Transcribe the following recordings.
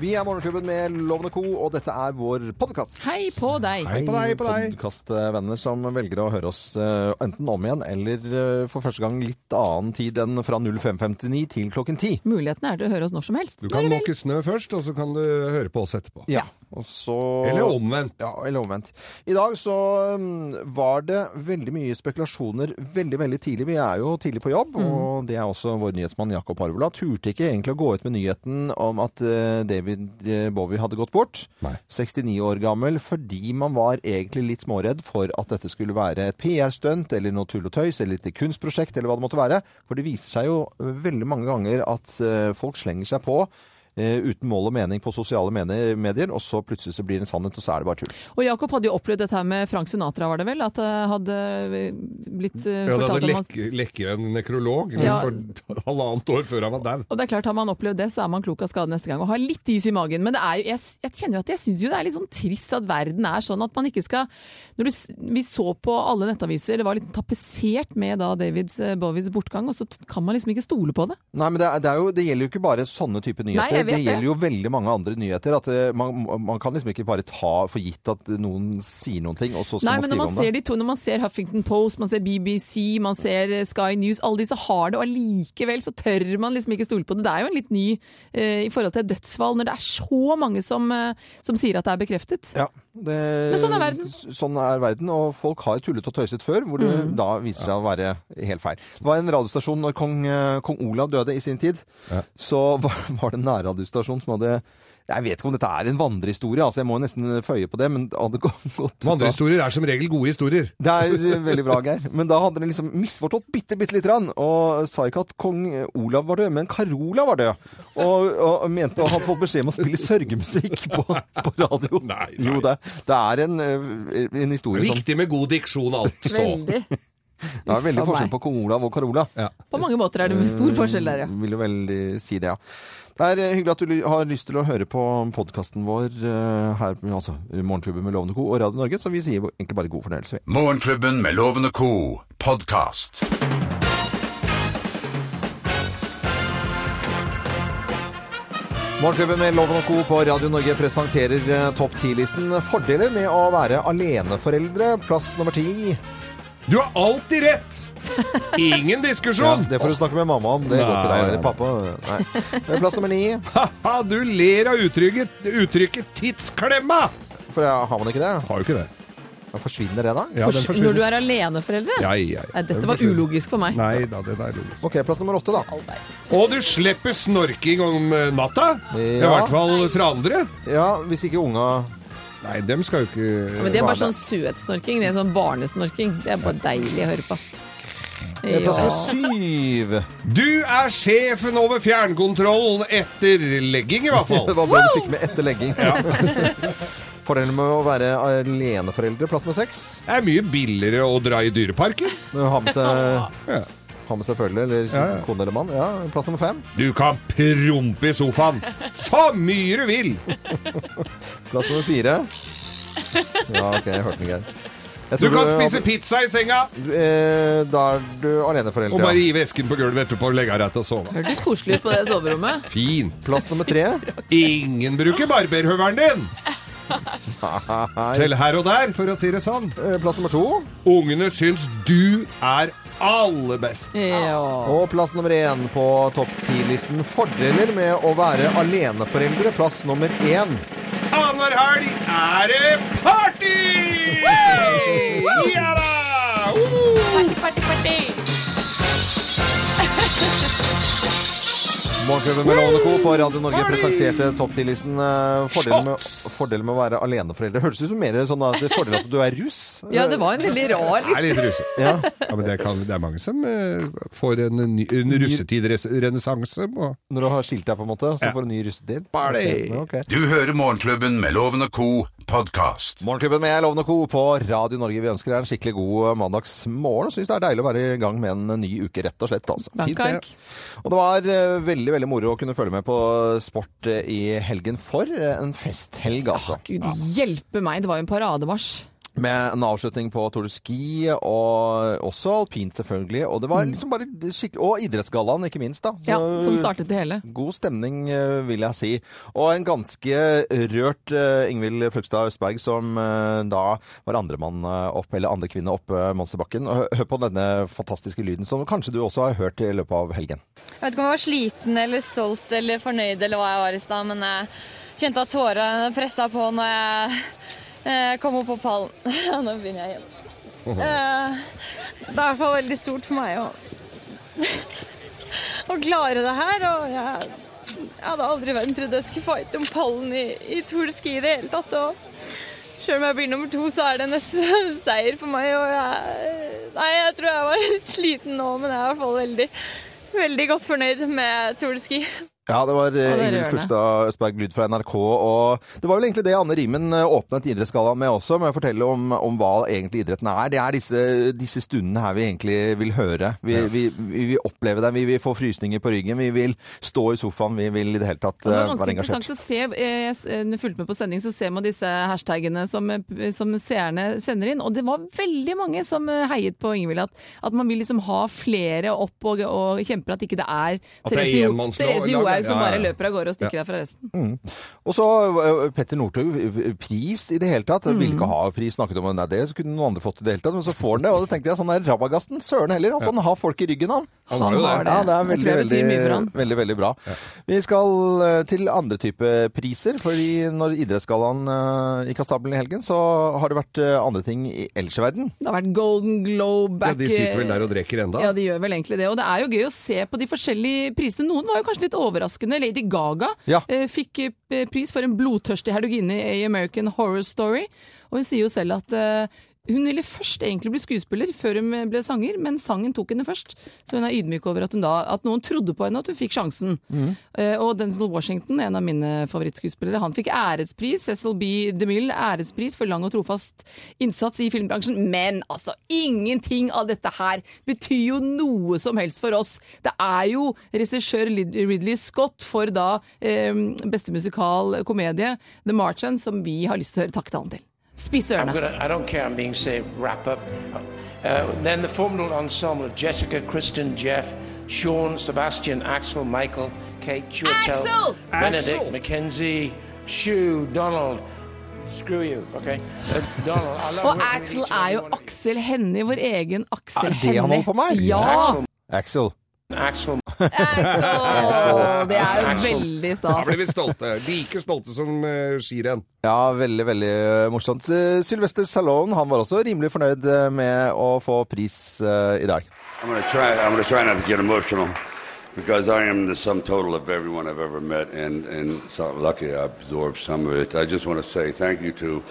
Vi er Morgenklubben med Lovende Co, og dette er vår podkast. Hei på deg. Hei på deg, på deg. Podkastvenner som velger å høre oss eh, enten om igjen eller eh, for første gang litt annen tid enn fra 05.59 til klokken 10. Muligheten er til å høre oss når som helst. Du kan måke snø først, og så kan du høre på oss etterpå. Ja. Og så Eller omvendt. Ja, eller omvendt. I dag så um, var det veldig mye spekulasjoner veldig, veldig tidlig. Vi er jo tidlig på jobb, og det er også vår nyhetsmann Jakob Arvola. Turte ikke egentlig å gå ut med nyheten om at eh, David eh, Bowie hadde gått bort. Nei. 69 år gammel, fordi man var egentlig litt småredd for at dette skulle være et PR-stunt, eller noe tull og tøys, eller et kunstprosjekt, eller hva det måtte være. For det viser seg jo veldig mange ganger at eh, folk slenger seg på eh, uten mål og mening på sosiale medier, og så plutselig så blir det en sannhet, og så er det bare tull. Og Jakob hadde jo opplevd dette her med Frank Sinatra, var det vel? At det hadde blitt eh, Ja, det fortalt hadde om at lekke, lekket en nekrolog Ja. for halvannet år før han var dau. og det er klart, Har man opplevd det, så er man klok av skade neste gang og har litt is i magen. Men det er jo, jeg, jeg kjenner jo at jeg syns jo det er litt sånn trist at verden er sånn at man ikke skal når du, Vi så på alle nettaviser, det var litt tapetsert med da David eh, Bowies bortgang, og så kan man liksom ikke stole på det. Nei, men det, er, det, er jo, det gjelder jo ikke bare sånne type nyheter. Nei, det det. gjelder jo veldig mange andre nyheter. At eh, man, man kan liksom ikke bare ta for gitt at noen sier noen ting, og så skal Nei, man men skrive man om ser det. de to, når man ser Huffington Post, man ser BBC, man ser eh, Sky News, alle disse har det, og allikevel så tør man liksom ikke stole på det. Det er jo en litt ny eh, i forhold til dødsfall, når det er så mange som, eh, som sier at det er bekreftet. Ja, det, Men sånn er verden. Sånn er verden, og folk har tullet og tøyset før, hvor det Mm. da viser seg å være helt feil. Det var en radiostasjon når kong, kong Olav døde i sin tid, Ja. så var, var det en nærradiostasjon som hadde jeg vet ikke om dette er en vandrehistorie, altså jeg må nesten føye på det, men det hadde gått Vandrehistorier er som regel gode historier. Det er eh, veldig bra, Geir. Men da hadde den liksom misforstått bitte, bitte lite grann. Og sa ikke at kong Olav var død, men Carola var død. Og, og mente og hadde fått beskjed om å spille sørgemusikk på, på radio. Nei, nei. Jo, det, det er en, eh, en historie som Viktig med god diksjon, altså. Veldig. Det er veldig forskjell på kong Olav og Carola. Ja. På mange måter er det stor forskjell der, ja. Vil jo veldig si det, ja. Det er eh, hyggelig at du har lyst til å høre på podkasten vår eh, her, altså Morgenklubben med Lovende Co. og Radio Norge, så vi sier egentlig bare god fornøyelse. Morgenklubben med Lovende Co. podkast. Morgenklubben med Loven og Co. på Radio Norge presenterer eh, topp 10-listen fordeler med å være aleneforeldre. Plass nummer ti. Du har alltid rett! Ingen Ja, diskusjon! det får du snakke med mamma om. Det går ikke nei, Eller nei. pappa. Nei. Plass nummer ni. Haha, du ler av uttrykket, uttrykket 'tidsklemma'! For ja, har man ikke det? Har jo ikke det. Da forsvinner det, da? Ja, den Når du er aleneforeldre? Ja, ja, ja. Dette var ulogisk for meg. Nei da, det er logisk. Ok, plass nummer åtte, da. Og du slipper snorking om natta? natta? I hvert fall fra andre. Ja, hvis ikke unga Nei, dem skal jo ikke Ja, men det er er bare sånn suetsnorking. Det er sånn barnesnorking. Det er bare deilig å høre på. Eh, Plass nummer syv. Du er sjefen over fjernkontrollen etter legging, i hvert Det Hva var bra du fikk med etter legging. Fordelen med å være aleneforeldre. Plass med seks. Det er mye billigere å dra i dyreparken. Ha med seg, Ja. Ha med seg følge eller Ja, ja. kone eller mann. Ja, plass nummer fem. Du kan prompe i sofaen så mye du vil! Plass nummer fire. Ja, ok, jeg hørte den, Geir. Du kan du, spise pizza i senga Eh, da er du aleneforelder. og bare gi vesken på gulvet etterpå og legge deg rett og sove. Hørtes koselig ut på det soverommet. Fin. Plass nummer tre. Ingen bruker barberhøvelen din til her og der, for å si det sånn. Eh, Plass nummer to. Ungene syns du er aller best. Ja. Og plass nummer én på topp ti-listen. Fordeler med å være aleneforeldre. Plass nummer én. Annenhver helg er det party! Ja da! Uh! Morgenklubben med Lovende Co. på Radio Norge presenterte topp 10-listen fordelen, med, Shots! med å være aleneforeldre. Hørtes ut som mer sånn at det er fordelen at du er russ. ja, det var en veldig rar Det er liste. litt russe. Ja. Ja, men det, kan, det er mange som eh, får en, ny, en russetidrenessanse. på- Når du har skilt deg, på en måte, så Ja. får du ny russetid. Party! Ok, ok. Du hører Morgenklubben med Loven og Co. podkast. Morgenklubben med Lovende Co. på Radio Norge. Vi ønsker deg en skikkelig god mandagsmorgen. og Syns det er deilig å være i gang med en ny uke, rett og slett. Altså. Fint, ark. Og det var eh, veldig veldig moro å kunne følge med på sport eh, i helgen. For eh, en festhelg, altså. Gud hjelpe meg, det var jo en parademarsj. Med en avslutning på Tour de Ski, og også alpint, selvfølgelig. Og det var liksom bare skikkelig Og idrettsgallaen, ikke minst, da. Så- Ja, som startet det hele. God stemning, eh, vil jeg si. Og en ganske rørt eh, Ingvild Flugstad Østberg, som eh, da var andremann opp, eller andre kvinne opp eh, Monsterbakken. Hør på denne fantastiske lyden, som kanskje du også har hørt i løpet av helgen. Jeg vet ikke om jeg var sliten eller stolt eller fornøyd eller hva jeg var i stad, men jeg kjente at tårene pressa på når jeg kom opp på pallen. Nå begynner jeg igjen. Eh, Det er i hvert fall veldig stort for meg å, å klare det her. Og jeg, jeg hadde aldri verden trodd jeg skulle fighte om pallen i, i Tour Ski i det hele tatt. Og selv om jeg blir nummer to, så er det nesten seier for meg. Og jeg, nei, jeg tror jeg var litt sliten nå, men jeg er i hvert fall veldig Veldig godt fornøyd med Tour Ski. Ja, det var eh, det Ingvild. Flugstad Østberg Lyd fra NRK. Og det var vel egentlig det Anne Rimen eh, åpnet Idrettsgallaen med også, med å fortelle om, om hva egentlig idretten er. Det er disse, disse stundene her vi egentlig vil høre. Vi, vi, vi vil oppleve dem, vi vil få frysninger på ryggen, vi vil stå i sofaen, vi vil i det hele tatt Det var eh, ganske være engasjert. interessant å se. Når Jeg fulgte med på sending, så ser man disse hashtagene som, som seerne sender inn. Og det var veldig mange som heiet på Ingvild. At, at man vil liksom ha flere opp og, og kjemper at ikke det er At det er Therese Therese Johaug som Ja, ja. bare løper av gårde og stikker av fra resten. Og så eh, Petter Northug, eh, pris i det hele tatt. Mm. Ville ikke ha pris, snakket om nei, det kunne noen andre fått i det hele tatt, men så får han det. Og da tenkte jeg sånn er Rabagasten, søren heller. Altså, han har folk i ryggen, han. Han har jo det. Ja, det er veldig, veldig, han. veldig, veldig bra. Vi skal eh, til andre type priser, fordi når Idrettsgallaen gikk av stabelen i helgen, så har det vært andre ting i ellers i verden. Det har vært Golden Globe back Ja, de sitter vel der og drikker enda. Ja, de gjør vel egentlig det. Og det er jo gøy å se på de forskjellige prisene. Noen var jo kanskje litt overraskende. Lady Gaga Ja. eh, fikk eh, pris for en blodtørstig hertuginne i American Horror Story. Og hun sier jo selv at eh, hun ville først egentlig bli skuespiller før hun ble sanger, men sangen tok henne først. Så hun er ydmyk over at, hun da, at noen trodde på henne, og at hun fikk sjansen. Eh, og Denzel Washington, en av mine favorittskuespillere, han fikk ærespris. Cecil B. DeMille ærespris for lang og trofast innsats i filmbransjen. Men altså, ingenting av dette her betyr jo noe som helst for oss. Det er jo regissør Ridley Scott for da eh, beste musikal komedie, The Marchand, som vi har lyst til å høre takketalen til. Spiss I'm gonna, I don't care, I'm being said wrap up. Uh, then the formidable ensemble of Jessica, Kristen, Jeff, Sean, Sebastian, Axel, Michael, Kate, Chuatel, Axel! Benedict, Mackenzie, Shu, Donald. Screw you, okay? Uh, Donald, I love Og working with Axel each and er every jo you. Aksel Hennie, vår egen Aksel Er det han holder på med? Ja! Axel, Axel. Axel, Axel! Det er jo veldig stas. Da blir vi stolte. Like stolte som uh, skirenn. Ja, veldig, veldig eh, morsomt. Eh, Sylvester Stallone, han var også rimelig fornøyd eh, med å få pris eh, i dag. I'm gonna try. I'm gonna try not to get emotional, because I am the sum total of everyone I've ever met, and and so lucky I absorbed some of it. I just want to say thank you to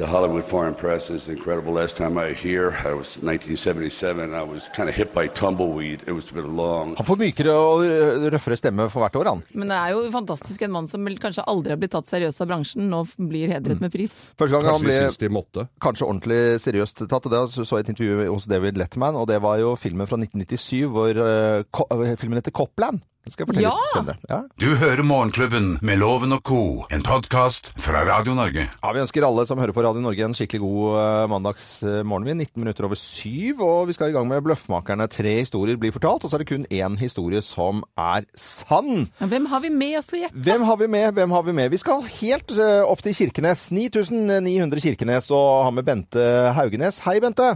the Hollywood Foreign Press. is incredible. Last time I here, I was 1977. I was kind of hit by tumbleweed. It was been long. Han får mykere og eh, røffere stemme for hvert år, han. Men det er jo fantastisk en mann som kanskje aldri har blitt tatt seriøst av bransjen, nå blir hedret med pris. Første gang han ble kanskje ordentlig seriøst tatt, og det så jeg et intervju hos David Letterman, og det var jo filmen fra 1997 hvor uh, filmen heter Copland. Det skal jeg fortelle Ja! litt senere. Ja. Du hører Morgenklubben med Loven og co., en podkast fra Radio Norge. ja, Vi ønsker alle som hører på Radio Norge en skikkelig god uh, mandagsmorgen. Vi er 19 minutter over syv, og vi skal i gang med Bløffmakerne. Tre historier blir fortalt, og så er det kun én historie som er sann. Hvem har vi med oss til å gjette? Hvem har vi med? Hvem har vi med? Vi skal helt eh, opp til Kirkenes. 9900 Kirkenes og har med Bente Haugenes. Hei, Bente.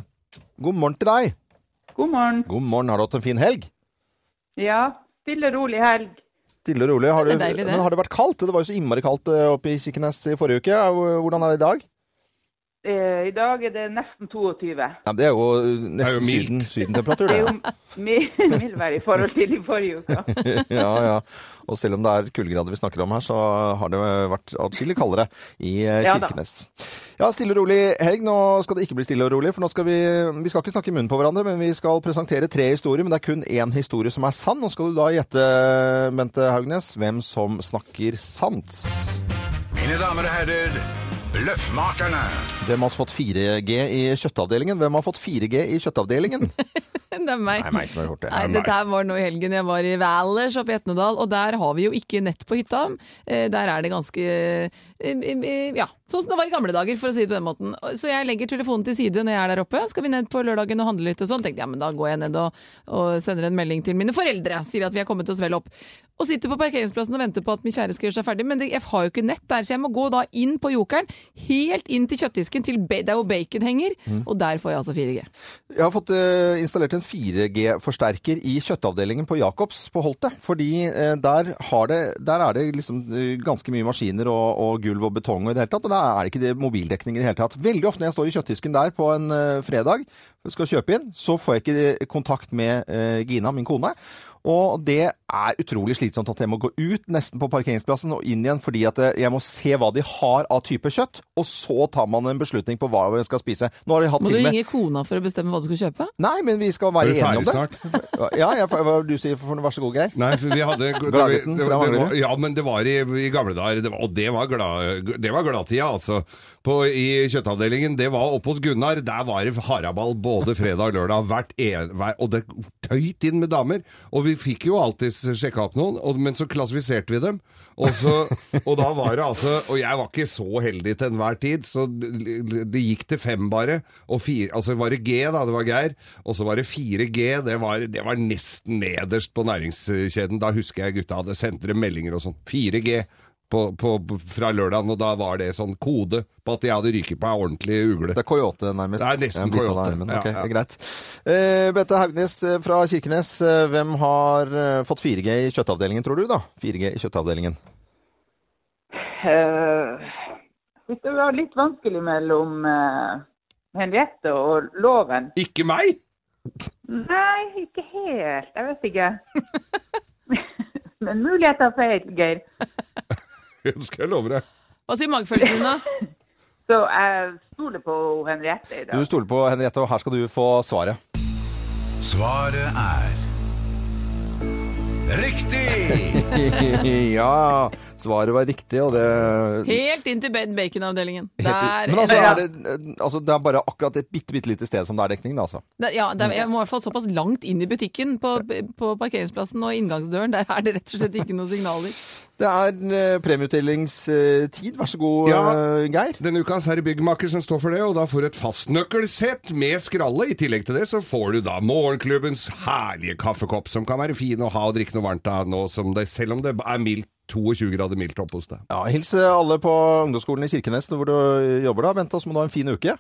God morgen til deg. God morgen. God morgen. Har du hatt en fin helg? Ja, stille og rolig helg. Stille og rolig. Har Det du, deilig, det. Men har det vært kaldt? Det var jo så innmari kaldt eh, oppe i Sikkenes i forrige uke. Hvordan er det i dag? Eh, I dag er det nesten 22. Ja, det er jo eh, Det er jo nesten syden, sydentemperatur, Det er jo mi- mildvær i forhold til i forrige uke. ja, ja. Og selv om det er kuldegrader vi snakker om her, så har det vært atskillig kaldere i eh, Ja. Kirkenes. Ja, stille og rolig helg. Nå skal det ikke bli stille og rolig, for nå skal vi Vi skal ikke snakke i munnen på hverandre, men vi skal presentere tre historier. Men det er kun én historie som er sann. Nå skal du da gjette, Bente Haugnes, hvem som snakker sant. Mine damer og herrer, Bløffmakerne. Hvem har fått 4G i kjøttavdelingen? Hvem har fått 4G i kjøttavdelingen? Det er meg. Det er meg som har gjort det. Nei, dette her var nå i helgen jeg var i Valers oppe i Etnedal, og der har vi jo ikke nett på hytta. Eh, Der er det ganske eh, eh, ja, sånn som det var i gamle dager, for å si det på den måten. Så jeg legger telefonen til side når jeg er der oppe. Skal vi ned på lørdagen og handle litt og sånn? Tenkte jeg, ja, men da går jeg ned og, og sender en melding til mine foreldre. Sier at vi er kommet oss vel opp. Og sitter på parkeringsplassen og venter på at min kjære skal gjøre seg ferdig. Men det, jeg har jo ikke nett der, så jeg må gå da inn på Jokeren. Helt inn til kjøttdisken, til der hvor bacon henger. Og der får jeg altså 4G. Jeg har fått installert en 4G-forsterker i kjøttavdelingen på Jacobs på Holte. Fordi eh, der, det, der er det liksom eh, ganske mye maskiner og, og gulv og betong og i det hele tatt. Og der er det ikke det mobildekning i det hele tatt. Veldig ofte når jeg står i kjøttdisken der på en eh, fredag skal kjøpe inn, så får jeg ikke kontakt med Gina, min kone. Og det er utrolig slitsomt at jeg må gå ut nesten på parkeringsplassen og inn igjen, fordi at eh, jeg må se hva de har av type kjøtt, og så tar man en beslutning på hva vi skal spise. Nå har de hatt Må du til og med ringe kona for å bestemme hva du skal kjøpe? Nei, men vi skal være enige om det. ferdig snart? Ja, jeg, hva du sier for noe? Vær så god, Geir. Nei, for vi hadde Gladgutten det, fra det, Manglerud. Ja, men det var i, i gamle dager, det var, og det var, glad, det var gladtida, altså. På, I kjøttavdelingen, det var oppe hos Gunnar, der var det haraball både fredag og lørdag, hvert en, hver, og det tøyt inn med damer. Og vi fikk jo alltid sjekka opp noen, og, men så klassifiserte vi dem. Og, så, og da var det altså Og jeg var ikke så heldig til enhver tid, så det, det gikk til fem bare. Og fire, altså var det G, da, det var Geir. Og så var det 4G, det var, det var nesten nederst på næringskjeden. Da husker jeg gutta hadde sendt dere meldinger og sånn. 4G. På, på, fra lørdagen, og da var det sånn kode på at jeg hadde ryket på ei ordentlig ugle. Det er Coyote, nærmest. Det er nesten En bit Coyote. armen. Ja, ja. det er greit. Eh, Bette Haugnes eh, fra Kirkenes, eh, hvem har eh, fått 4G i kjøttavdelingen, tror du da? 4G i kjøttavdelingen. Uh, hvis det var litt vanskelig mellom uh, Henriette og loven Ikke meg! Nei, ikke helt. Jeg vet ikke. Men muligheter for helt, Geir. Det skal jeg love deg. Hva sier magefølelsen din, da? Så jeg stoler på Henriette i dag. Du stoler på Henriette, og her skal du få svaret. Svaret er Riktig! ja, svaret var riktig, og det Helt inn til bed- baconavdelingen. Helt- Der, Men altså er, det, eh, altså, det er bare akkurat et bitte, bitte lite sted som det er dekning, da, altså. Det, ja, det er, jeg må i hvert fall såpass langt inn i butikken på, på parkeringsplassen og inngangsdøren. Der er det rett og slett ikke noen signaler. Det er eh, premieutdelingstid. Vær så god, Ja. eh, Geir. Denne uka er det byggmaker som står for det, og da får du et fastnøkkelsett med skralle. I tillegg til det så får du da morgenklubbens herlige kaffekopp, som kan være fin å ha og drikke noe varmt av nå, som det, selv om det er mildt 22 grader mildt oppe hos deg. Ja, hils alle på ungdomsskolen i Kirkenes hvor du jobber da. Bente, og så må du ha en fin uke.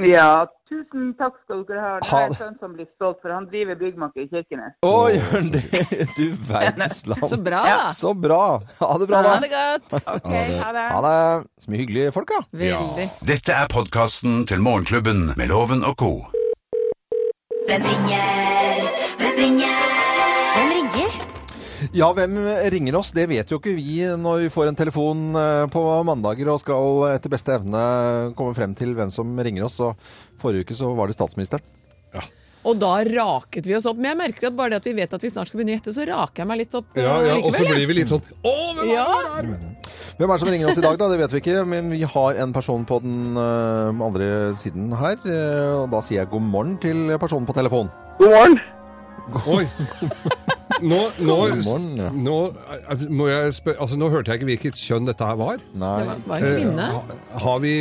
Ja, tusen takk skal dere ha. Det er en sønn som blir stolt, for han driver byggmaker i Kirkenes. Å, gjør han det? Du verdens land. Så bra, da. Så bra. Ha det bra, da. Ha det godt. OK, ha det. Ha det. Så mye hyggelige folk, da. Veldig. Dette er podkasten til Morgenklubben med Loven og co. Hvem ringer? Hvem ringer? Ja, hvem ringer oss? Det vet jo ikke vi når vi får en telefon eh, på mandager og skal etter beste evne komme frem til hvem som ringer oss. Og forrige uke så var det statsministeren. Og da raket vi oss opp. Men jeg merker at bare det at vi vet at vi snart skal begynne å gjette, så raker jeg meg litt opp Ja, eh, ja, og så blir vi litt sånn Å, hvem Ja. var det der? Hvem er det som ringer oss i dag, da? Det vet vi ikke. Men vi har en person på den eh, andre siden her. og da sier jeg god morgen til personen på telefon. God morgen. God. Oi. Nå, nå, morgen, ja. nå, eh, må jeg spørre, altså, nå hørte jeg ikke hvilket kjønn dette her var. Nei. Det var- var en kvinne. Eh, ha- har, vi,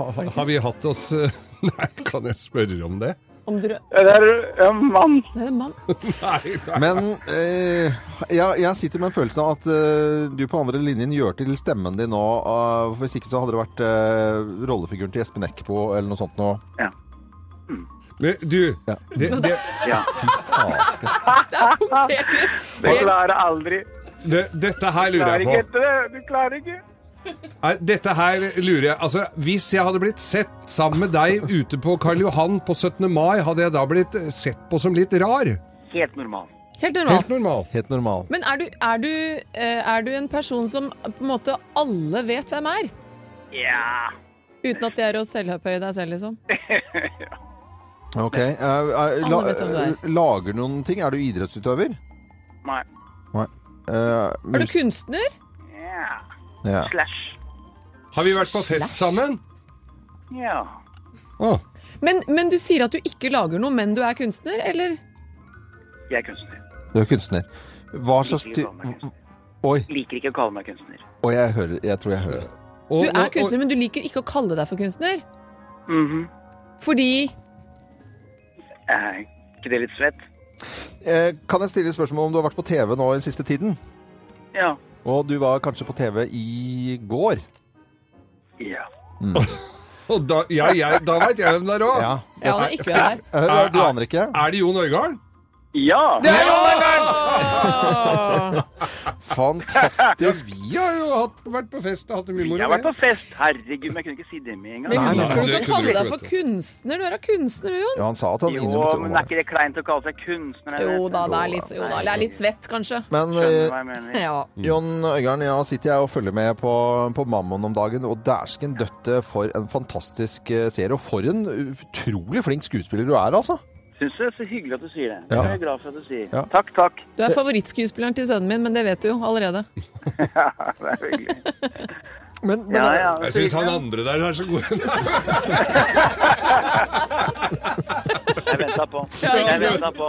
ha, har vi hatt oss Nei, kan jeg spørre om det? Om du... Det er en mann. Det er en mann. Nei, nei. Men eh, jeg, jeg sitter med en følelse av at eh, du på andre linjen gjør til stemmen din nå. Uh, Hvis ikke så hadde det vært eh, rollefiguren til Espen Eckbo eller noe sånt noe. Men du, Ja. det, det, Ja. Fy Det punktert. Det klarer aldri. det, dette her lurer jeg på. Du klarer ikke. Nei, Dette her lurer jeg Altså, Hvis jeg hadde blitt sett sammen med deg ute på Karl Johan på 17. mai, hadde jeg da blitt sett på som litt rar? Helt normal. Helt normal. Helt normal. Helt normal. Men er du, er, du, eh, er du en person som på en måte alle vet hvem er? Ja. Uten at det er å selvhøye deg selv, liksom? Ok. eh, eh, la, vet hvem du er. eh, lager noen ting? Er du idrettsutøver? Nei. Eh, Er du mus- kunstner? Ja. ja. Slash. Har vi vært på fest sammen? Ja. Å. Men, men du sier at du ikke lager noe, men du er kunstner, eller? Jeg er kunstner. Du er kunstner. Hva slags Liker ty... ikke å kalle meg kunstner. Oi. Liker ikke å kalle meg kunstner. Oi, jeg hører Jeg tror jeg hører det. Og- Du er og- kunstner, men du liker ikke å kalle deg for kunstner? Mhm. Fordi Er ikke det litt svett? Eh, kan jeg stille spørsmål om du har vært på TV nå den siste tiden? Ja. Og du var kanskje på TV i går? Ja. Mm. da, ja, jeg, da veit jeg hvem det er òg. Ja. Ja, han er ikke her. Eh, Du aner ikke? Er det Jon Øigarden? Ja! Det er Jon Øigarden! Fantastisk. Vi har jo hatt, vært på fest og hatt det mye moro. Jeg har vært på fest. Herregud, men jeg kunne ikke si det med en gang. Men Nei, nei, nei. du kunne kalle deg for kunstner? Du er da kunstner, du, Jon. Ja, han sa at han Jo, innrømte men det er ikke det kleint å kalle seg kunstner? Jo da, det er litt, jo da, det er litt svett, kanskje. Men eh. Ja. Jon Øigarden, ja, sitter jeg og følger med på, på Mammon om dagen, og dæsken døtte for en fantastisk eh, serie. Og for en utrolig flink skuespiller du er, altså. Syns du det så hyggelig at du sier det? Det er jeg glad for at du sier. Ja. Takk, takk. Du er favorittskuespilleren til sønnen min, men det vet du jo allerede. Ja, det er hyggelig. Men, men Ja, ja, Jeg så syns han andre der er så god. Jeg venta på. Jeg venta på.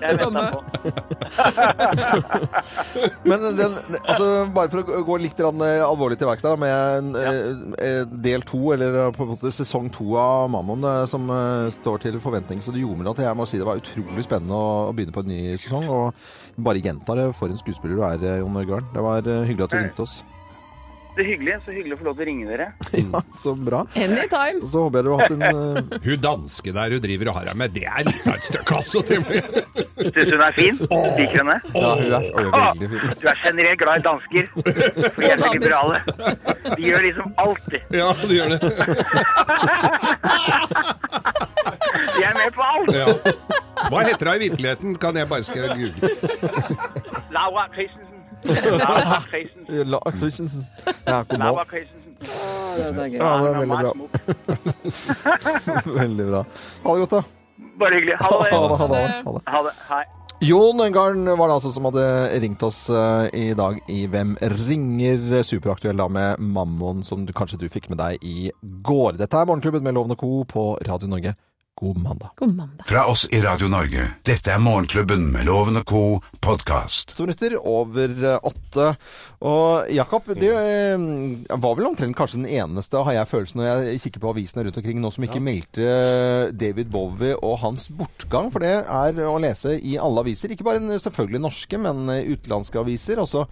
Jeg venta på. men den, altså, bare for å gå litt eh, alvorlig til verks der, med eh, eh, del to, eller på en måte sesong to av Mammon, som står til forventning. Så det gjorde meg at jeg må si det var utrolig spennende å, begynne på en ny sesong. Og bare gjenta det for en skuespiller du er, Jon Øigarden. Det var hyggelig at du ringte oss. Det er hyggelig. Så hyggelig å få lov til å ringe dere. Ja, så bra. Anytime. Så håper jeg du har hatt en uh, Hun danske der hun driver og har deg med, det er litt av et stykke, altså. Syns hun er fin? Liker henne? Ja, hun er, er veldig fin. Du er generelt glad i dansker, for de er så liberale. De gjør liksom alltid. Ja, de gjør det. De er med på alt. Ja. Hva heter hun i virkeligheten? Kan jeg bare skrive google? Laura Christensen. Laura Christensen. Ja, god morgen. Christensen. Ja, det er veldig bra. Veldig bra. Ha det godt, da. Bare hyggelig. Ha Ha det. det. Ha det. Ha det. Ha det. Hei. Jon Øigarden var det altså som hadde ringt oss eh, i dag i Hvem ringer? Superaktuell da med Mammon, som du, kanskje du fikk med deg i går. Dette er Morgenklubben med Lovende Co. på Radio Norge. God mandag. God mandag. Fra oss i Radio Norge. Dette er Morgenklubben med Loven og Co. podkast. To minutter over eh, åtte. Og Jakob, det eh, var vel omtrent kanskje den eneste, har jeg følelsen når jeg kikker på avisene rundt omkring nå, som ikke meldte eh, David Bowie og hans bortgang. For det er å lese i alle aviser. Ikke bare selvfølgelig norske, men utenlandske aviser. også.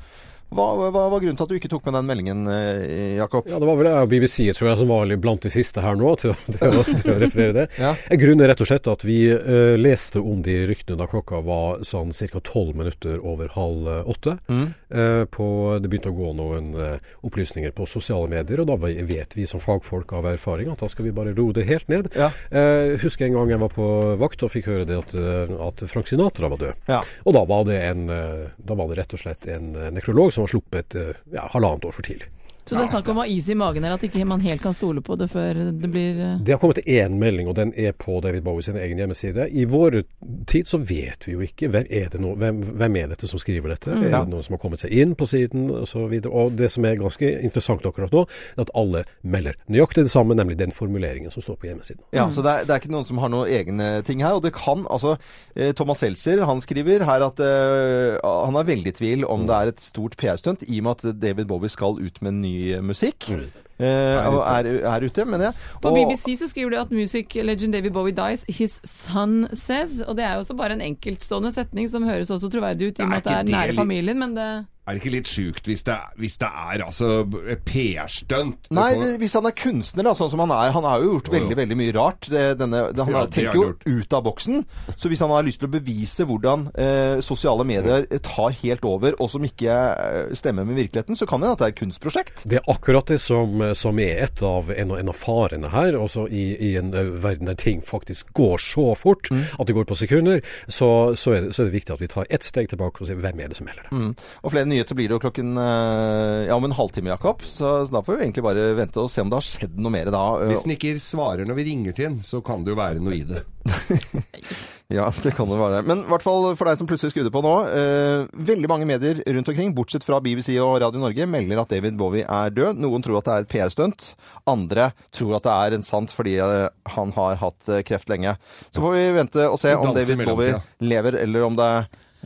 Hva, hva var grunnen til at du ikke tok med den meldingen, eh, Jakob? Ja, Det var vel BBC tror jeg, som var blant de siste her nå, til, til, å, til å referere det. Ja. Grunnen er rett og slett at vi uh, leste om de ryktene da klokka var sånn ca. tolv minutter over halv eh, åtte. Mm. Eh, på, det begynte å gå noen eh, opplysninger på sosiale medier, og da vet vi som fagfolk av erfaring at da skal vi bare roe det helt ned. Ja. Eh, husker en gang jeg var på vakt og fikk høre det at, eh, at Frank Sinatra var død. Ja. Og da var det, en, da var det rett og slett en nekrolog som var sluppet ja, halvannet år for tidlig. Så det er snakk om å ha is i magen her, at ikke man helt kan stole på det før det blir eh, Det har kommet én melding, og den er på David Bowie sin egen hjemmeside. I vår tid så vet vi jo ikke hvem er, det nå, hvem, hvem er dette som skriver dette. Mm. Er det noen som har kommet seg inn på siden osv. Og, så videre. og det som er ganske interessant akkurat nå, er at alle melder nøyaktig det samme, nemlig den formuleringen som står på hjemmesiden. Ja, så det er, det er ikke noen som har noen egne ting her. Og det kan altså eh, Thomas Seltzer han skriver her at uh, han er veldig i tvil om det er et stort PR-stunt, i og med at David Bowie skal ut med en ny musikk. Eh, og er, er ute, mener jeg. På Og- BBC så skriver de at music legend David Bowie dies, his son says. Og det er jo også bare en enkeltstående setning som høres også troverdig ut i og med at det Er nære familien, men det Er det ikke litt sjukt hvis det, hvis det er altså et PR-stunt? Nei, hvis han er kunstner, da, sånn som han er. Han har jo gjort Jo, jo. veldig veldig mye rart. Det, denne, det, han Ja, er- tenker jo ut av boksen. Så hvis han har lyst til å bevise hvordan eh, sosiale medier tar helt over, og som ikke eh, stemmer med virkeligheten, så kan det hende at det er et kunstprosjekt. Det er akkurat det som, som er et av, en, av- en av farene her. Også i, i en eh, verden der ting faktisk går så fort at det går på sekunder, så, så, er det, så er det viktig at vi tar ett steg tilbake og ser hvem er det som melder det. Mm. Og flere nyheter blir det jo klokken eh, ja, om en halvtime, Jakob. Så, så da får vi egentlig bare vente og se om det har skjedd noe mer da. Hvis den ikke svarer når vi ringer til den, så kan det jo være noe i det. Ja, det kan det være. Men i hvert fall for deg som plutselig skrudde på nå. Eh, veldig mange medier rundt omkring, bortsett fra BBC og Radio Norge, melder at David Bowie er død. Noen tror at det er et PR-stunt. Andre tror at det er en sant fordi eh, han har hatt eh, kreft lenge. Så får vi vente og se om David Bowie lever, eller om det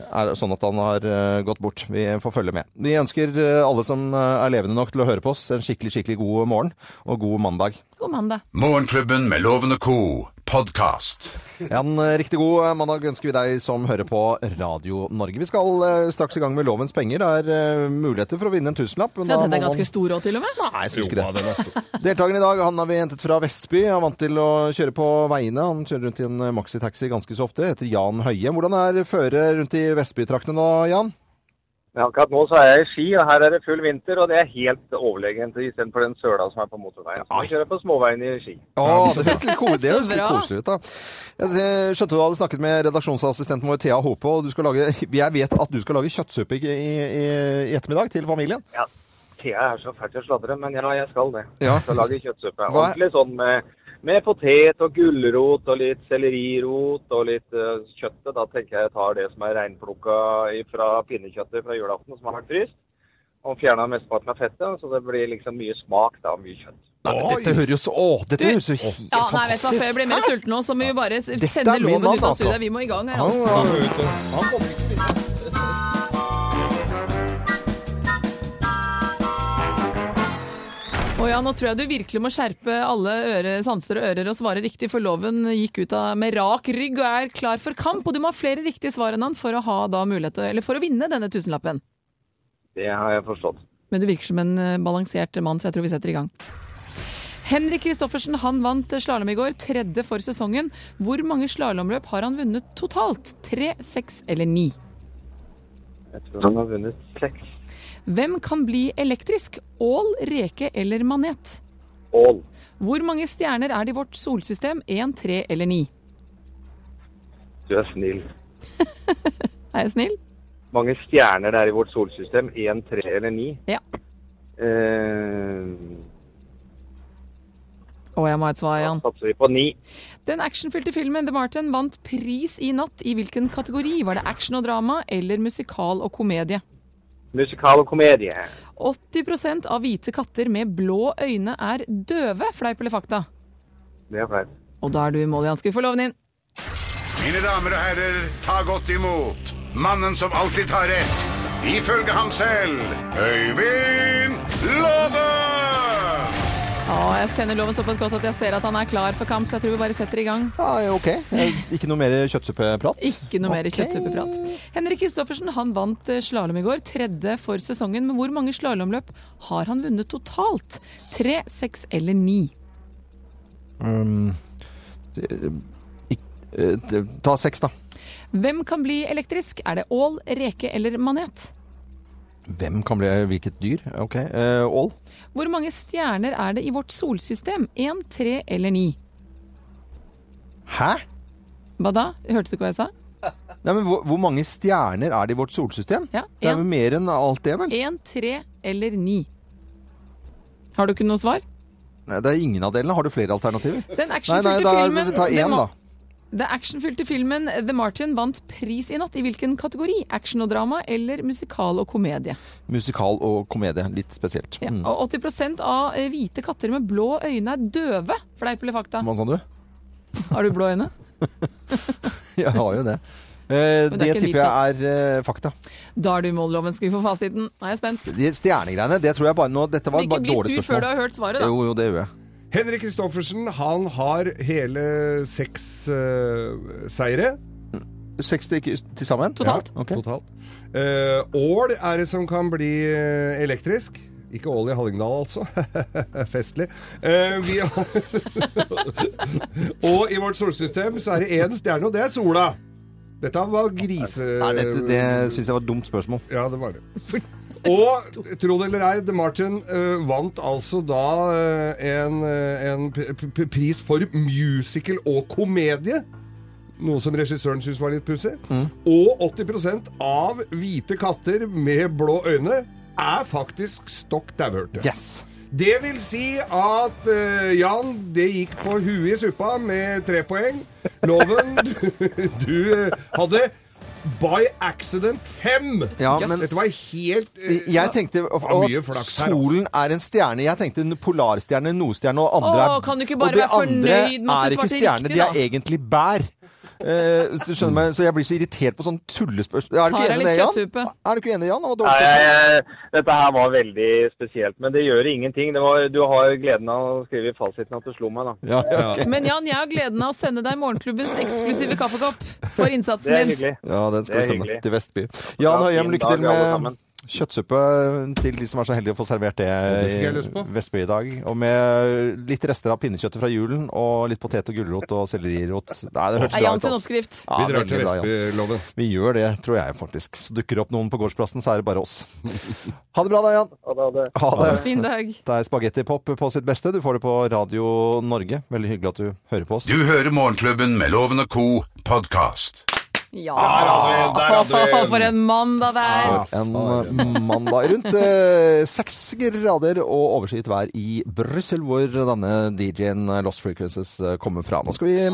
er sånn at han har eh, gått bort. Vi får følge med. Vi ønsker alle som er levende nok til å høre på oss, en skikkelig, skikkelig god morgen og god mandag. God mandag. Morgenklubben med Loven og co. podkast. En eh, riktig god eh, mandag ønsker vi deg som hører på Radio Norge. Vi skal eh, straks i gang med Lovens penger. Det er muligheter for å vinne en tusenlapp. men Ja, den er ganske man- stor òg, til og med. Nei, jeg syns ikke det. Deltakeren i dag han har vi hentet fra Vestby. Han er vant til å kjøre på veiene. Han kjører rundt i en maxitaxi ganske så ofte. Heter Jan Høie. Hvordan er føret rundt i Vestbytraktene nå, Jan? Men akkurat nå så er jeg i ski, og her er det full vinter, og det er helt overlegent istedenfor den søla som er på motorveien. Så jeg kjører på småveien i ski. Å, det høres litt, ko det høres litt koselig ut, da. Jeg skjønte du hadde snakket med redaksjonsassistenten vår Thea Hope, og du skal lage, jeg vet at du skal lage kjøttsuppe i, i, i ettermiddag til familien. Ja, Thea er så fælt til å sladre, men ja, jeg skal det. Jeg skal lage kjøttsuppe. Ordentlig sånn med, med potet og gulrot og litt sellerirot og litt uh, kjøttet. Da tenker jeg jeg tar det som er reinplukka fra pinnekjøttet fra julaften som har vært fryst. Og fjerna mesteparten av fettet, så det blir liksom mye smak da, mye kjøtt. Nei, men dette høres jo så, å, dette Du- høres jo helt Ja, nei, vet du hva, Før jeg blir mer sulten nå, så må vi bare sende loven ut av altså. studiet. Vi må i gang her. Han, altså. Ja, ja, kommer å. Og ja, nå tror jeg du virkelig må skjerpe alle øre, sanser og ører og svare riktig, for loven gikk ut av med rak rygg og er klar for kamp. Og du må ha flere riktige svar enn han for å ha da mulighet eller for å vinne denne tusenlappen. Det har jeg forstått. Men du virker som en eh, balansert mann, så jeg tror vi setter i gang. Henrik Kristoffersen han vant slalåm i går, tredje for sesongen. Hvor mange slalåmløp har han vunnet totalt? Tre, seks eller ni? Jeg tror han har vunnet seks. Hvem kan bli elektrisk? Ål, reke eller manet? Ål. Hvor mange stjerner er det i vårt solsystem? Én, tre eller ni? Du er snill. Er jeg snill? Mange stjerner det er i vårt solsystem? Én, tre eller ni? Ja. Uh... Å, jeg må ha et svar, Jan. satser vi på ni. Den actionfylte filmen The Martin vant pris i natt. I hvilken kategori? Var det action og drama eller musikal og komedie? Musikal og komedie. 80% av hvite katter med blå øyne er døve, fleip eller fakta? Det er feil. Og da er du i mål. Skal vi loven din. Mine damer og herrer, ta godt imot mannen som alltid tar rett, ifølge ham selv, Øyvind Låve! Ja, jeg kjenner loven såpass godt at jeg ser at han er klar for kamp, så jeg tror vi bare setter i gang. Ja, ok. Eh, Ikke noe mer kjøttsuppeprat? Ikke noe mer okay. kjøttsuppeprat. Henrik Kristoffersen han vant eh, slalåm i går, tredje for sesongen. Men hvor mange slalåmløp har han vunnet totalt? Tre, seks eller ni? Um, det- ikk- eh, det- ta seks, da. Hvem kan bli elektrisk? Er det ål, reke eller manet? Hvem kan bli hvilket dyr? Ok. Ål? Ål? Hvor mange stjerner er det i vårt solsystem? Én, tre eller ni? Hæ? Hva da? Hørte du ikke hva jeg sa? Nei, men hvor, hvor mange stjerner er det i vårt solsystem? Ja, Det er en. vel mer enn alt det, vel? Én, tre eller ni? Har du ikke noe svar? Nei, det er ingen av delene. Har du flere alternativer? Den Nei, nei, da, ta én, da. Det actionfylte filmen The Martin vant pris i natt. I hvilken kategori? Action og drama eller musikal og komedie? Musikal og komedie. Litt spesielt. Ja. Mm. Og 80% av eh, hvite katter med blå øyne er døve. Fleip eller fakta? Hva sa du? Har du blå øyne? Jeg har jo det. Eh, det det tipper jeg er eh, fakta. Da er du i målloven. Skal vi få fasiten? Nå er jeg spent. De stjernegreiene, det tror jeg bare nå Dette var Men spørsmål ikke bli sur før du har hørt svaret, da. Jo, jo, det gjør jeg. Henrik Kristoffersen han har hele seks eh, seire. Seks til, til sammen? Totalt. Ja, ok. Totalt. Eh, Ål er det som kan bli eh, elektrisk. Ikke Ål i Hallingdal, altså. Festlig. Eh, vi og i vårt solsystem så er det én stjerne, og det er sola. Dette var grise... Nei, dette, det syns jeg var et dumt spørsmål. Ja, det var det. Og tro det eller ei, The Martin uh, vant altså da uh, en, eh, en pris for musical og komedie. Noe som regissøren syntes var litt pussig. Og 80% av hvite katter med blå øyne er faktisk stokk dauhørte. Yes! Det vil si at uh, Jan, det gikk på huet i suppa med tre poeng. Loven, du, du hadde by accident fem. Ja, Yes, men- Dette var helt uh, Jeg tenkte og, og at altså. solen er en stjerne. Jeg tenkte en polarstjerne, nordstjerne og andre Åh, er kan du ikke bare Og det være fornøyd andre med at er ikke stjerner, de er egentlig bær. Eh, så, skjønner meg, så jeg blir så irritert på sånn tullespørsmål. Er du ikke enig i det, Jan? Er du ikke enig, Jan? Det Nei, jeg, dette her var veldig spesielt, men det gjør ingenting. Det var, du har gleden av å skrive i fasiten at du slo meg, da. Ja, ja, ok. Men Jan, jeg har gleden av å sende deg morgenklubbens eksklusive kaffekopp for innsatsen Det er din. hyggelig. Ja, den skal vi sende hyggelig. til Vestby. Jan Ja, Høyem, lykke til med. Kjøttsuppe til de som er så heldige å få servert det det i. Vestby i dag. Og med litt rester av pinnekjøttet fra julen, og litt potet og gulrot og sellerirot. Nei, det hørtes bra ut. altså. Ja, Vi drar til. Vestbyloven. Vi gjør det, tror jeg faktisk. Så dukker opp noen på gårdsplassen, så er det bare oss. Ha det bra da, Jan. Ha det. Ha det. Fin dag. Det er spagettipop på sitt beste. Du får det på Radio Norge. Veldig hyggelig at du hører på oss. Du hører Morgenklubben med Loven og co. podkast. Ja. Der hadde vi den. For en mandag der. er. En eh, mandag rundt eh, grader og overskyet vær i Brussel, hvor denne DJ-en eh, Lost Frequencies eh, kommer fra. Nå skal vi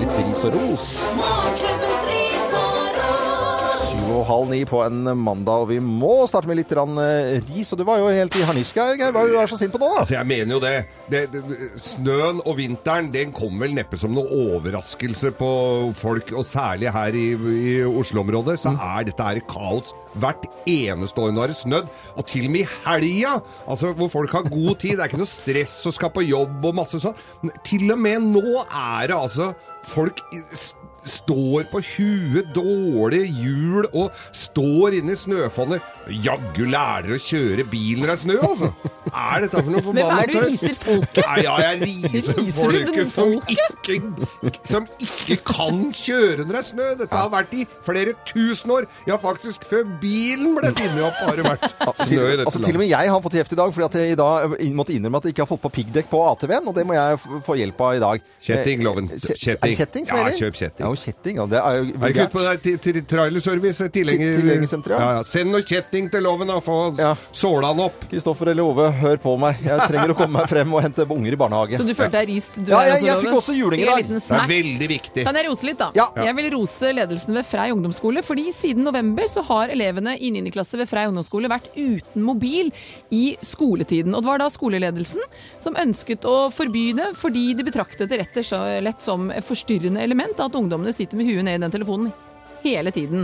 litt ris og ros. Og halv ni på en mandag, og vi må starte med litt rann, eh, ris. Og du var jo helt i harnisk her, Geir. Hva er du så sint på nå, da? Altså, jeg mener jo det. det, det snøen og vinteren, den kom vel neppe som noen overraskelse på folk, og særlig her i, i Oslo-området, så er dette her kaos hvert eneste år. Nå har det snødd, og til og med i helga, altså hvor folk har god tid, det er ikke noe stress å skal på jobb og masse sånn. Til og med nå er det altså folk står på huet, dårlig hjul og står inne i snøfonnet. Jaggu lærer å kjøre bil når det er snø, altså! Er dette for noe Men hva er det du riser folket? Nei, ja, jeg riser folket som ikke, som ikke kan kjøre når det er snø. Dette har vært i flere tusen år. Ja, faktisk før bilen ble funnet opp, har det vært snø i dette altså, til og med jeg har fått kjeft i dag fordi at jeg i dag måtte innrømme at jeg ikke har fått på piggdekk på ATV-en, og det må jeg få hjelp av i dag. Kjetting, loven. Eh, Kjetting. Er det kjetting som Ja, kjøp kjetting. Kjetting. Ja, det er jo Er det ikke ute på det til, til trailerservice? Tilhenger... Til- tilhengersenteret, ja. ja. ja. Send noe kjetting til loven da. få Ja. såla han opp. Kristoffer eller Ove, hør på meg. Jeg trenger å komme meg frem og hente unger i barnehage. Så du følte deg rist? Du Ja, jeg- jeg fikk også juling i dag. Det er veldig viktig. Kan jeg rose litt, da? Ja. Jeg vil rose ledelsen ved Frei ungdomsskole, fordi siden november så har elevene i 9. klasse ved Frei ungdomsskole vært uten mobil i skoletiden. Og det var da skoleledelsen som ønsket å forby det, fordi de betraktet det rett og slett som forstyrrende element at ungdommene sitter med huet ned i den telefonen hele tiden.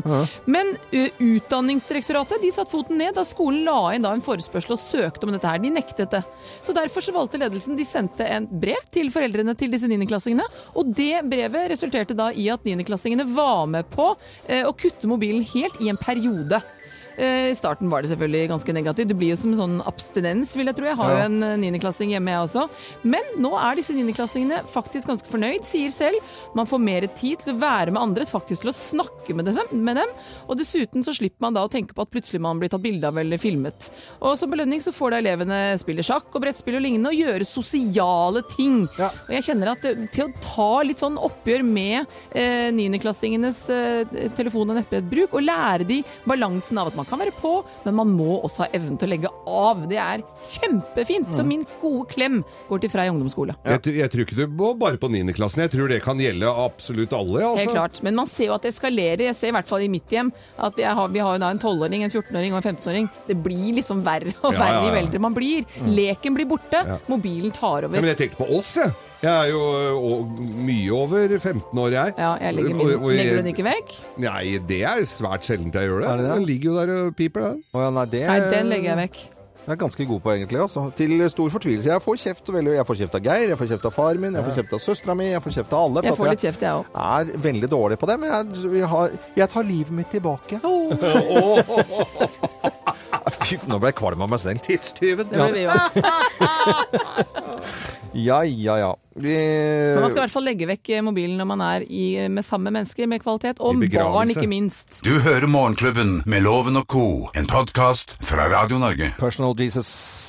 Men Utdanningsdirektoratet de satte foten ned da skolen la inn da en forespørsel og søkte om dette her. De nektet det. Så derfor så valgte ledelsen De sendte en brev til foreldrene til disse niendeklassingene. Og det brevet resulterte da i at niendeklassingene var med på eh, å kutte mobilen helt i en periode. Eh, I starten var det selvfølgelig ganske negativt. Det blir jo som en sånn abstinens, vil jeg tro. Jeg har jo en eh, niendeklassing hjemme, jeg også. Men nå er disse niendeklassingene faktisk ganske fornøyd. Sier selv man får mer tid til å være med andre, faktisk til å snakke med dem. Og dessuten så slipper man da å tenke på at plutselig man blir tatt bilde av eller filmet. Og som belønning så får da elevene spille sjakk og brettspill og lignende, og gjøre sosiale ting. Ja. Og jeg kjenner at eh, til å ta litt sånn oppgjør med eh, niendeklassingenes eh, telefon- og nettbrettbruk, og lære de balansen av at man kan være på, men man må også ha evnen til å legge av. Det er kjempefint. Så min gode klem går til Frei ungdomsskole. Jeg, jeg tror ikke du må bare på 9. klassen. Jeg tror det kan gjelde absolutt alle. Altså. Helt klart. Men man ser jo at det eskalerer. Jeg ser i hvert fall i mitt hjem at har, vi har jo da en 12-åring, en 14-åring og en 15-åring. Det blir liksom verre og Ja, verre ja, jo eldre man blir. Leken blir borte. Ja. Mobilen tar Ja, over. men jeg tenkte på oss, jeg. Jeg er jo og, mye over 15 år, jeg. Ja, jeg legger, min, og- og jeg- legger du den ikke vekk? Nei, det er svært sjelden jeg gjør det. Er det det? Den ligger jo der og piper, den. Oh, ja, nei, det Nei, den legger jeg vekk. Jeg er ganske god på egentlig, altså. Til stor fortvilelse. Jeg får kjeft, veldig, jeg får kjeft av Geir, jeg får kjeft av far min, jeg får kjeft av søstera mi, jeg får kjeft av alle. Jeg får at litt kjeft, jeg òg. jeg er veldig dårlig på det, men jeg, vi har, jeg tar livet mitt tilbake. Fy, nå ble jeg kvalm av meg selv. Tidstyven. Det ble vi jo. Ja, ja, ja. Vi, Men man skal i hvert fall legge vekk eh, mobilen når man er i, med samme mennesker med kvalitet, og barn ikke minst. Du hører Morgenklubben med Loven og co., en podkast fra Radio Norge. Personal Jesus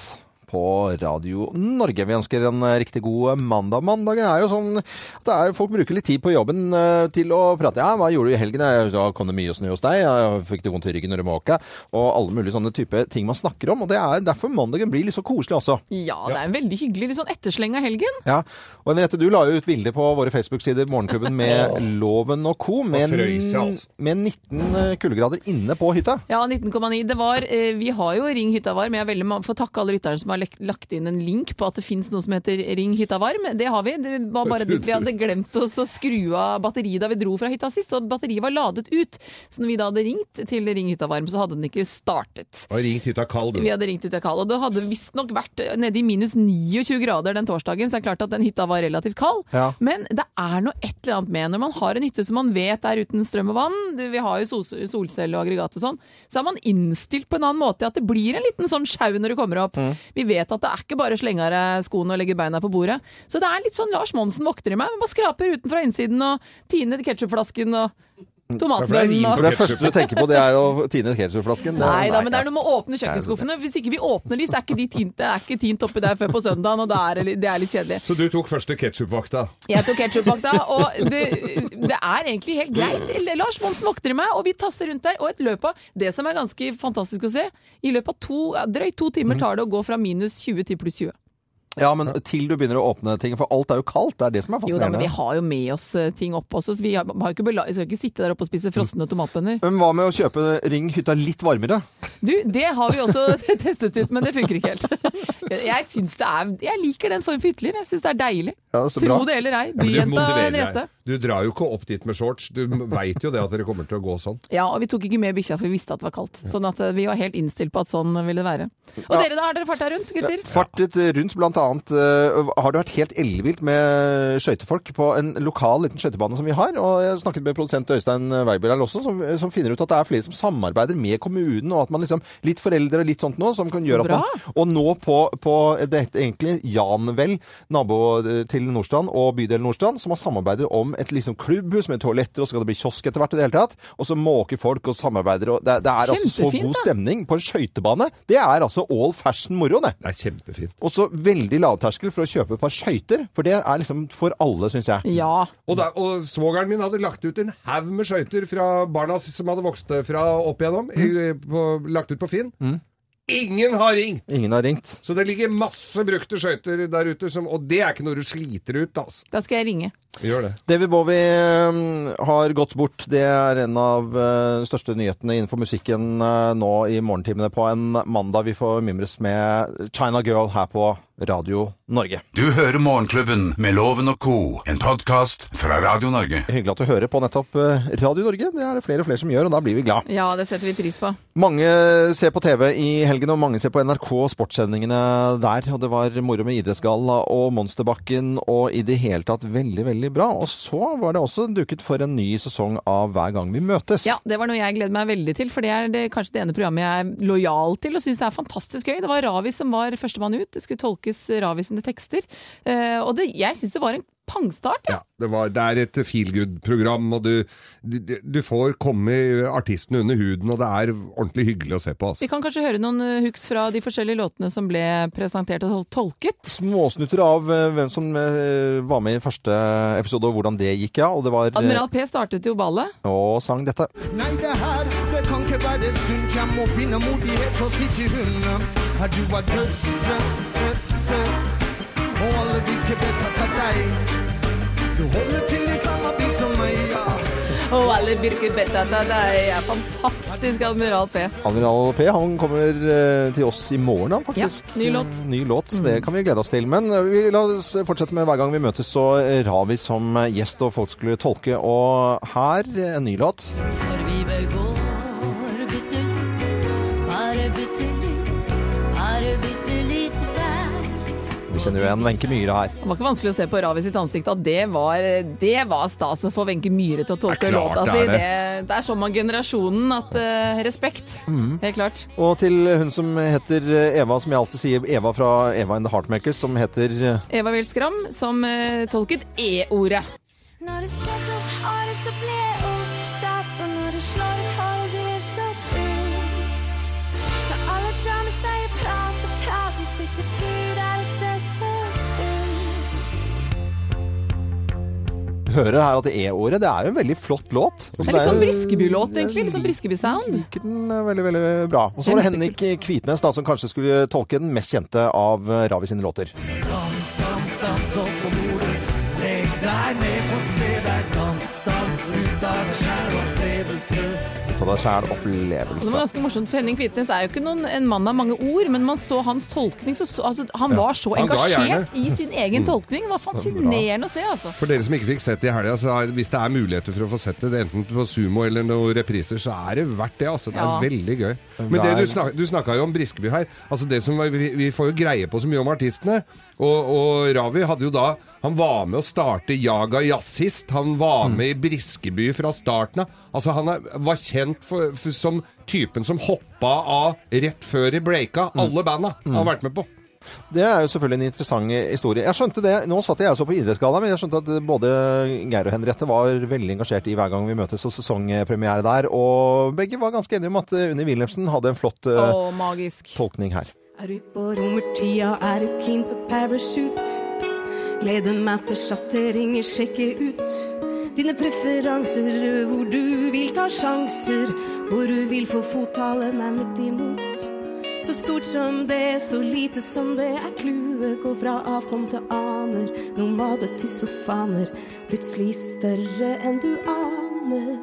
på Radio Norge. Vi ønsker en riktig god mandag. Mandagen er jo sånn at det er, folk bruker litt tid på jobben eh, til å prate. Ja, hva gjorde du i helgen? Da kom det mye snø hos deg? Jeg fikk du vondt i ryggen når du måka? Og alle mulige sånne type ting man snakker om. Og det er derfor mandagen blir litt så koselig også. Ja, det er en veldig hyggelig litt sånn ettersleng av helgen. Ja, og Henriette, du la jo ut bilde på våre Facebook-sider Morgenklubben med Loven og co. Med, altså. med 19 kuldegrader inne på hytta. Ja, 19,9. Det var eh, Vi har jo Ring hytta varm. Jeg vil takke alle lytterne som har lek- lagt inn en link på at det fins noe som heter Ring hytta varm. Det har vi. Det var bare det vi hadde glemt oss å skru av batteriet da vi dro fra hytta sist, og batteriet var ladet ut. Så når vi da hadde ringt til Ring hytta varm, så hadde den ikke startet. Og ringt hytta kald, du. Vi hadde ringt hytta kald, og det hadde visstnok vært nede i minus 29 grader den torsdagen, så det er klart at den hytta var relativt kald. Ja. Men det er noe et eller annet med når man har en hytte som man vet er uten strøm og vann, du, vi har jo sol solcelle og aggregat og sånn, så er man innstilt på en annen måte at det blir en liten sånn sjau når du kommer opp. Vi vet at det er ikke bare slenge av deg skoene og legge beina på bordet. Så det er litt sånn Lars Monsen vokter i meg. Man bare skraper utenfra innsiden og tiner ketchupflasken og tomatbønnen For det første du tenker på, det er jo Tine ketchupflasken. Nei da, men det er noe med å åpne kjøkkenskuffene. Hvis ikke vi åpner de, så er ikke de tint, det er ikke tint oppi der før på søndagen, og da er det, det er litt kjedelig. Så du tok første ketsjupvakta? Jeg tok ketchupvakta, og det, det er egentlig helt greit. Lars Monsen vokter i meg, og vi tasser rundt der. Og et løp av det som er ganske fantastisk å se, i løpet av to, drøyt to timer tar det å gå fra minus 20 til pluss 20. Ja, men til du begynner å åpne ting, for alt er jo kaldt. Det er det som er fascinerende. Jo da, men vi har jo med oss eh, ting opp også, så vi har, har ikke bela vi skal ikke sitte der oppe og spise frosne tomatbønner. Men hva med å kjøpe Ring hytta litt varmere? Du, det har vi også testet ut, men det funker ikke helt. Jeg syns det er Jeg liker den form for hytteliv. Jeg syns det er deilig. Ja, så Tro det eller ei. Byjenta Henriette. Du drar jo ikke opp dit med shorts. Du veit jo det at dere kommer til å gå sånn. Ja, og vi tok ikke med bikkja, for vi visste at det var kaldt. Sånn at eh, vi var helt innstilt på at sånn ville det være. Og Ja. dere da, har dere farta rundt, gutter? Fartet rundt blant annet øh, Har det vært helt ellevilt med skøytefolk på en lokal liten skøytebane som vi har? Og jeg har snakket med produsent Øystein Weiber også, som, som finner ut at det er flere som samarbeider med kommunen, og at man liksom Litt foreldre og litt sånt nå, som kan gjøre at man Og nå på, på det heter egentlig Janvel, nabo til Nordstrand, og bydel Nordstrand, som har samarbeider om et liksom klubbhus med toaletter, og så skal det bli kiosk etter hvert i det hele tatt. Og så måker folk og samarbeider, og det, det er altså så god stemning på en skøytebane. Det er altså all fashion moro, det. Det er kjempefint. Og så veldig lavterskel for å kjøpe et par skøyter, for det er liksom for alle, syns jeg. Ja. Og, da, og svogeren min hadde lagt ut en haug med skøyter fra barna som hadde vokst fra opp igjennom, i, på, lagt ut på Finn. Ingen har ringt! Ingen har ringt. Så det ligger masse brukte skøyter der ute, som, og det er ikke noe du sliter ut, altså. Da skal jeg ringe. Gjør det. David Bowie eh, har gått bort. Det er en av de største nyhetene innenfor musikken eh, nå i morgentimene på en mandag. Vi får mimres med China Girl her på Radio Norge. Du hører Morgenklubben med Loven og co., en podkast fra Radio Norge. Hyggelig at du hører på nettopp eh, Radio Norge. Det er det flere og flere som gjør, og da blir vi glad. Ja, det setter vi pris på. Mange ser på TV i helgen, og mange ser på NRK sportssendingene der. Og det var moro med Idrettsgalla og Monsterbakken og i det hele tatt veldig, veldig bra. Og så var det også duket for en ny sesong av Hver gang vi møtes. Ja, det var noe jeg gleder meg veldig til, for det er det, kanskje det ene programmet jeg er lojal til og syns er fantastisk gøy. Det var Ravi som var førstemann ut. Det skulle tolkes Ravi sine tekster. Eh, og det, jeg syns det var en pangstart. Ja, det, var, det er et feel good-program, og du, du, du får komme artistene under huden, og det er ordentlig hyggelig å se på. Vi Altså. kan kanskje høre noen eh, hooks fra de forskjellige låtene som ble presentert og tol- tolket. Småsnutter av eh, hvem som eh, var med i første episode, og hvordan det gikk, ja. Og det var Admiral P startet jo ballet. Og sang dette. Nei, det her, det kan ikke være sunt. Jeg må finne modighet og sitte i hunden Her du er dødse, dødse Og alle vil ikke bedre ta deg. Du holder til i samme by som meg, ja. Og alle virker bedre det er fantastisk, Admiral P. Admiral P han kommer eh, til oss i morgen, han, faktisk. Ja, ny låt. Mm. Ny låt, så Det kan vi glede oss til. Men eh, vi la oss fortsette med hver gang vi møtes, så eh, Ravi som gjest, og folk skulle tolke. Og her en ny låt. Vi kjenner jo igjen Wenche Myhre her. Det var ikke vanskelig å se på Ravi sitt ansikt at det var, det var stas å få Wenche Myhre til å tolke låta det si. er det. Det, er sånn man generasjonen at uh, Respekt. Mm. Helt klart. Og til hun som heter Eva, som jeg alltid sier Eva fra Eva and the Heartmakers, som heter eh, Eva Wilskram som uh, tolket E-ordet. Når du setter opp håret, så blir jeg oppsatt. Og når du slår ut håret, blir jeg slått ut. Når alle damer sier prat og prat, de sitter du Hører her at E-ordet, det er jo en veldig flott låt. Det er litt sånn Briskeby-låt, egentlig. Litt sånn Briskeby-sound. liker den eh, veldig, veldig bra. Og så var det Henrik Kvitnes da, som kanskje skulle tolke den mest kjente av Ravi sine låter. Opplevelse. av deg sjæl opplevelse. det var ganske morsomt, for Henning Kvitnes er jo ikke noen, en mann av mange ord, men man så hans tolkning, så, så altså, han Ja. var så Han engasjert i sin egen tolkning. Det var fascinerende å se, altså. For dere som ikke fikk sett det i helga, så er, hvis det er muligheter for å få sett det, enten på Sumo eller noen repriser, så er det verdt det. altså. Det er Ja. veldig gøy. Men det du, snak, du snakka jo om Briskeby her. altså det som vi, vi får jo greie på så mye om artistene. Og, og Ravi hadde jo da Han var med å starte Jaga Jazzist. Han var med i Briskeby fra starten av. Altså Han er, var kjent for, for, som typen som hoppa av rett før i breaka. Alle banda han har vært med på. Det er jo selvfølgelig en interessant historie. Jeg skjønte det, Nå satt jeg også på Idrettsgallaen, men jeg skjønte at både Geir og Henriette var veldig engasjert i hver gang vi møtes og sesongpremiere der. Og begge var ganske enige om at Unni Wilhelmsen hadde en flott eh, Å, tolkning her. Er du på romertida, er du keen på parachute? Gleder meg til sjatteringer, sjekke ut dine preferanser, hvor du vil ta sjanser, hvor du vil få fottale meg midt imot. Så stort som det, så lite som det er clouet, gå fra avkom til aner, nomade til sofaner, plutselig større enn du aner.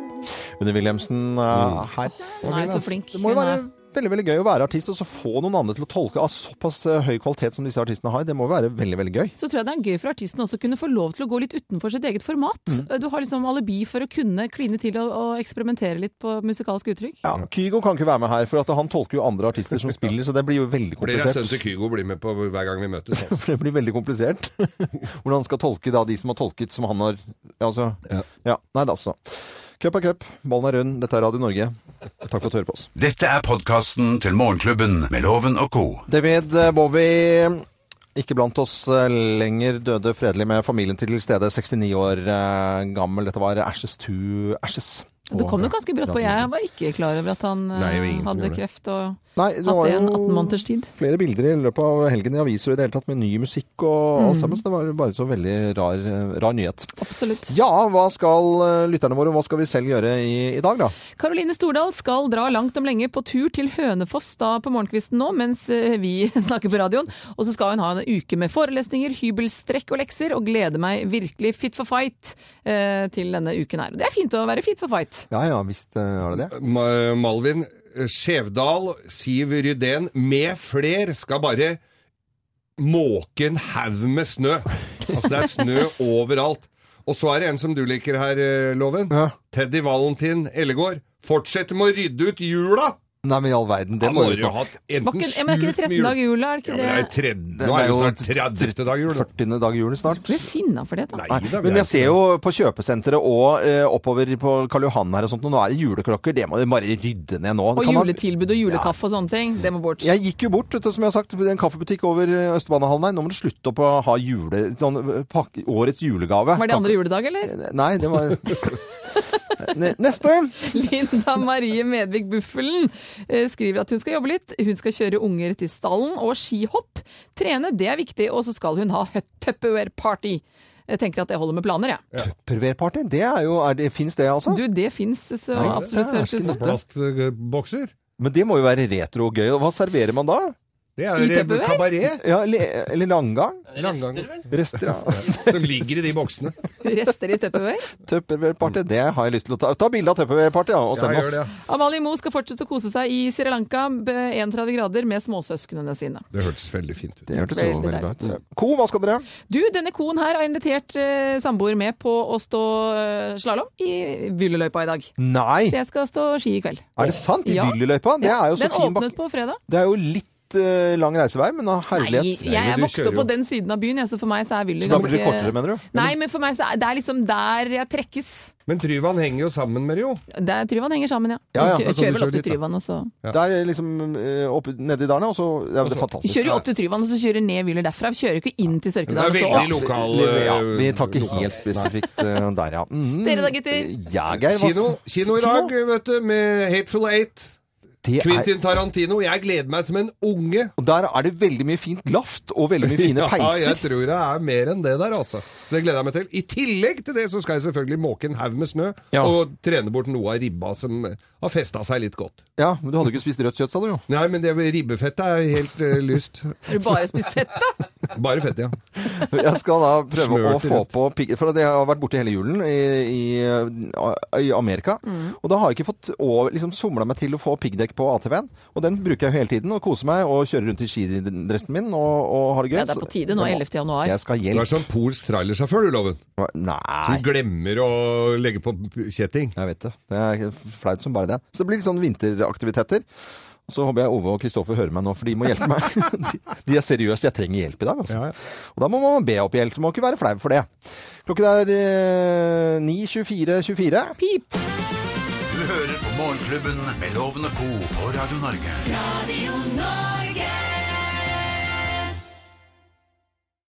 Unni Wilhelmsen er her. Hun er så flink. Det må jo være veldig veldig gøy å være artist og så få noen andre til å tolke av såpass eh, høy kvalitet som disse artistene har. Det må være veldig, veldig gøy. Så tror jeg det er gøy for artisten også å kunne få lov til å gå litt utenfor sitt eget format. Mm. Du har liksom alibi for å kunne kline til og, og eksperimentere litt på musikalsk uttrykk. Ja, Kygo kan ikke være med her, for at han tolker jo andre artister som spiller, så det blir jo veldig Blir det sønnen komplisert. til Kygo blir med på hver gang vi møtes. altså. For det blir veldig komplisert. Hvordan han skal tolke da de som har tolket som han har Altså. Ja. Nei da, så. Cup er cup, ballen er rund. Dette er Radio Norge. Takk for at du hører på oss. Dette er podkasten til Morgenklubben med Loven og co. David Bowie ikke blant oss eh, lenger, døde fredelig med familien til stede, 69 år eh, gammel. Dette var Ashes to Ashes. Det kom jo ganske brått på. Jeg var ikke klar over at han eh, Nei, som hadde kreft og Nei, det var en jo 18 måneders tid. flere bilder i løpet av helgen i aviser i det hele tatt med ny musikk og alt Mm. sammen, så det var bare så veldig rar, rar nyhet. Absolutt. Ja, hva skal eh, lytterne våre, hva skal vi selv gjøre i, i dag da? Karoline Stordal skal dra langt om lenge på tur til Hønefoss da på morgenkvisten nå, mens eh, vi snakker på radioen. Og så skal hun ha en uke med forelesninger, hybelstrekk og lekser, og gleder meg virkelig fit for fight eh, til denne uken her. Det er fint å være fit for fight. Ja, ja, visst har er det det. Malvin eh, Skjevdal, Siv Rydén med fler skal bare måke en haug med snø. Altså det er snø overalt. Og så er det en som du liker her, Loven. Loven. Teddy Valentin Ellegård. Fortsetter med å rydde ut jula! Nei, men i all verden, det Han må må jo jo ha hatt Var enten men er ikke det 13 dag jula? er det ikke Ja, det? men det er tredje, Det nå er jo jo snart 30. dag jul. da. 40. dag jul snart. Du Blir sinna for det, da. Nei, da, vi men jeg ser jo på kjøpesenteret og eh, oppover på Karl Johan her og sånt, og nå er det juleklokker. Det må de bare rydde ned nå. Og kan ha- juletilbud og julekaffe og sånne ting. Det må bort. Jeg gikk jo bort, vet du, som jeg har sagt, til en kaffebutikk over eh, Østbanehallen her. Nå må du slutte opp å ha jule, sånn, eh, pakke, årets julegave. Var det andre juledag, eller? Nei, det var Neste! Linda Marie Medvik Buffelen eh, skriver at hun skal jobbe litt. Hun skal kjøre unger til stallen og skihopp. Trene, det er viktig. Og så skal hun ha Tupperware-party. Jeg tenker at det holder med planer, jeg. Tupperware-party, det er jo er det, Fins det, altså? Du, det fins absolutt. det er høres ut som. Plastbokser. Men det må jo være retro og gøy. Hva serverer man da? Det I Tupperware? kabaret. Ja, eller, langgang. langgang? Langgang. Rester, ja. Som ligger i de boksene. Rester i Tupperware. Tupperware-party, det har jeg lyst til å ta. Ta bilde av Tupperware-party ja, og send Ja, oss. det. Amalie Moe skal fortsette å kose seg i Sri Lanka med 31 grader med småsøsknene sine. Det hørtes veldig fint ut. Det hørtes jo Veldig veldig bra ut. Ko, hva skal dere? Du, denne koen her har invitert uh, samboer med på å stå uh, slalåm i Vylleløypa i dag. Nei! Så jeg skal stå ski i kveld. Er det sant? I Ja. Vyllyløypa? Det er jo så fin bakke. Den åpnet på fredag. Det er jo litt eh, lang reisevei, men av Nei, herlighet. jeg er vokst opp på den siden av byen, ja, så for meg så er Vyller Så da blir det kortere, mener du? Nei, men for meg så er det er liksom der jeg trekkes. Men Tryvann henger jo sammen med det, jo. Der Tryvann henger sammen, ja. Ja, ja, Vi da kjø- kan du kjører vel opp til. Tryvann, og så Der er liksom opp, oppe nedi der, og så ja, Det er Vi fantastisk. kjører jo opp til Tryvann, og så kjører ned Vyller derfra. Vi kjører ikke inn til Sørkedal. Det er veldig lokal ja, eh, vi tar ikke helt spesifikt eh, der, ja. Mm. Dere da, gutter? Ja, Geir. hva- Kino, kino i dag, vet du, med Hateful Eight. Det Quentin Tarantino. Jeg gleder meg som en unge. Og der er det veldig mye fint laft og veldig mye fine Ja, jeg tror det er mer enn det der, altså. Så det gleder jeg meg til. I tillegg til det så skal jeg selvfølgelig måke en haug med snø, Ja. og trene bort noe av ribba som har festa seg litt godt. Ja, men du hadde jo ikke spist rødt kjøtt, sa du jo. Nei, men det ribbefettet er helt uh, lyst. Har du bare spist fett, da? Bare fett, ja. Jeg skal da prøve Smørt å få rett. på pigg... For jeg har vært borte hele julen i, i, i Amerika. Mm. Og da har jeg ikke fått å, liksom somla meg til å få piggdekk på ATV-en. Og den bruker jeg hele tiden og koser meg og kjører rundt i skidressen min og, og har det gøy. Ja, det er på tide nå, 11. januar. Jeg skal hjelpe. Du er som polsk trailersjåfør, du, Loven. Nei. Som glemmer å legge på kjetting. Jeg vet det. Det er flaut som bare det. Så det blir litt sånn vinteraktiviteter. Så håper jeg Ove og Kristoffer hører meg nå, for de må hjelpe meg. De, de er seriøse. Jeg trenger hjelp i dag, altså. Og da må man be opp hjelp. Du må ikke være flau for det. Klokken er eh, 9.24.24. Pip! Morgenklubben med Loven og Co. på Radio Norge. Radio Norge.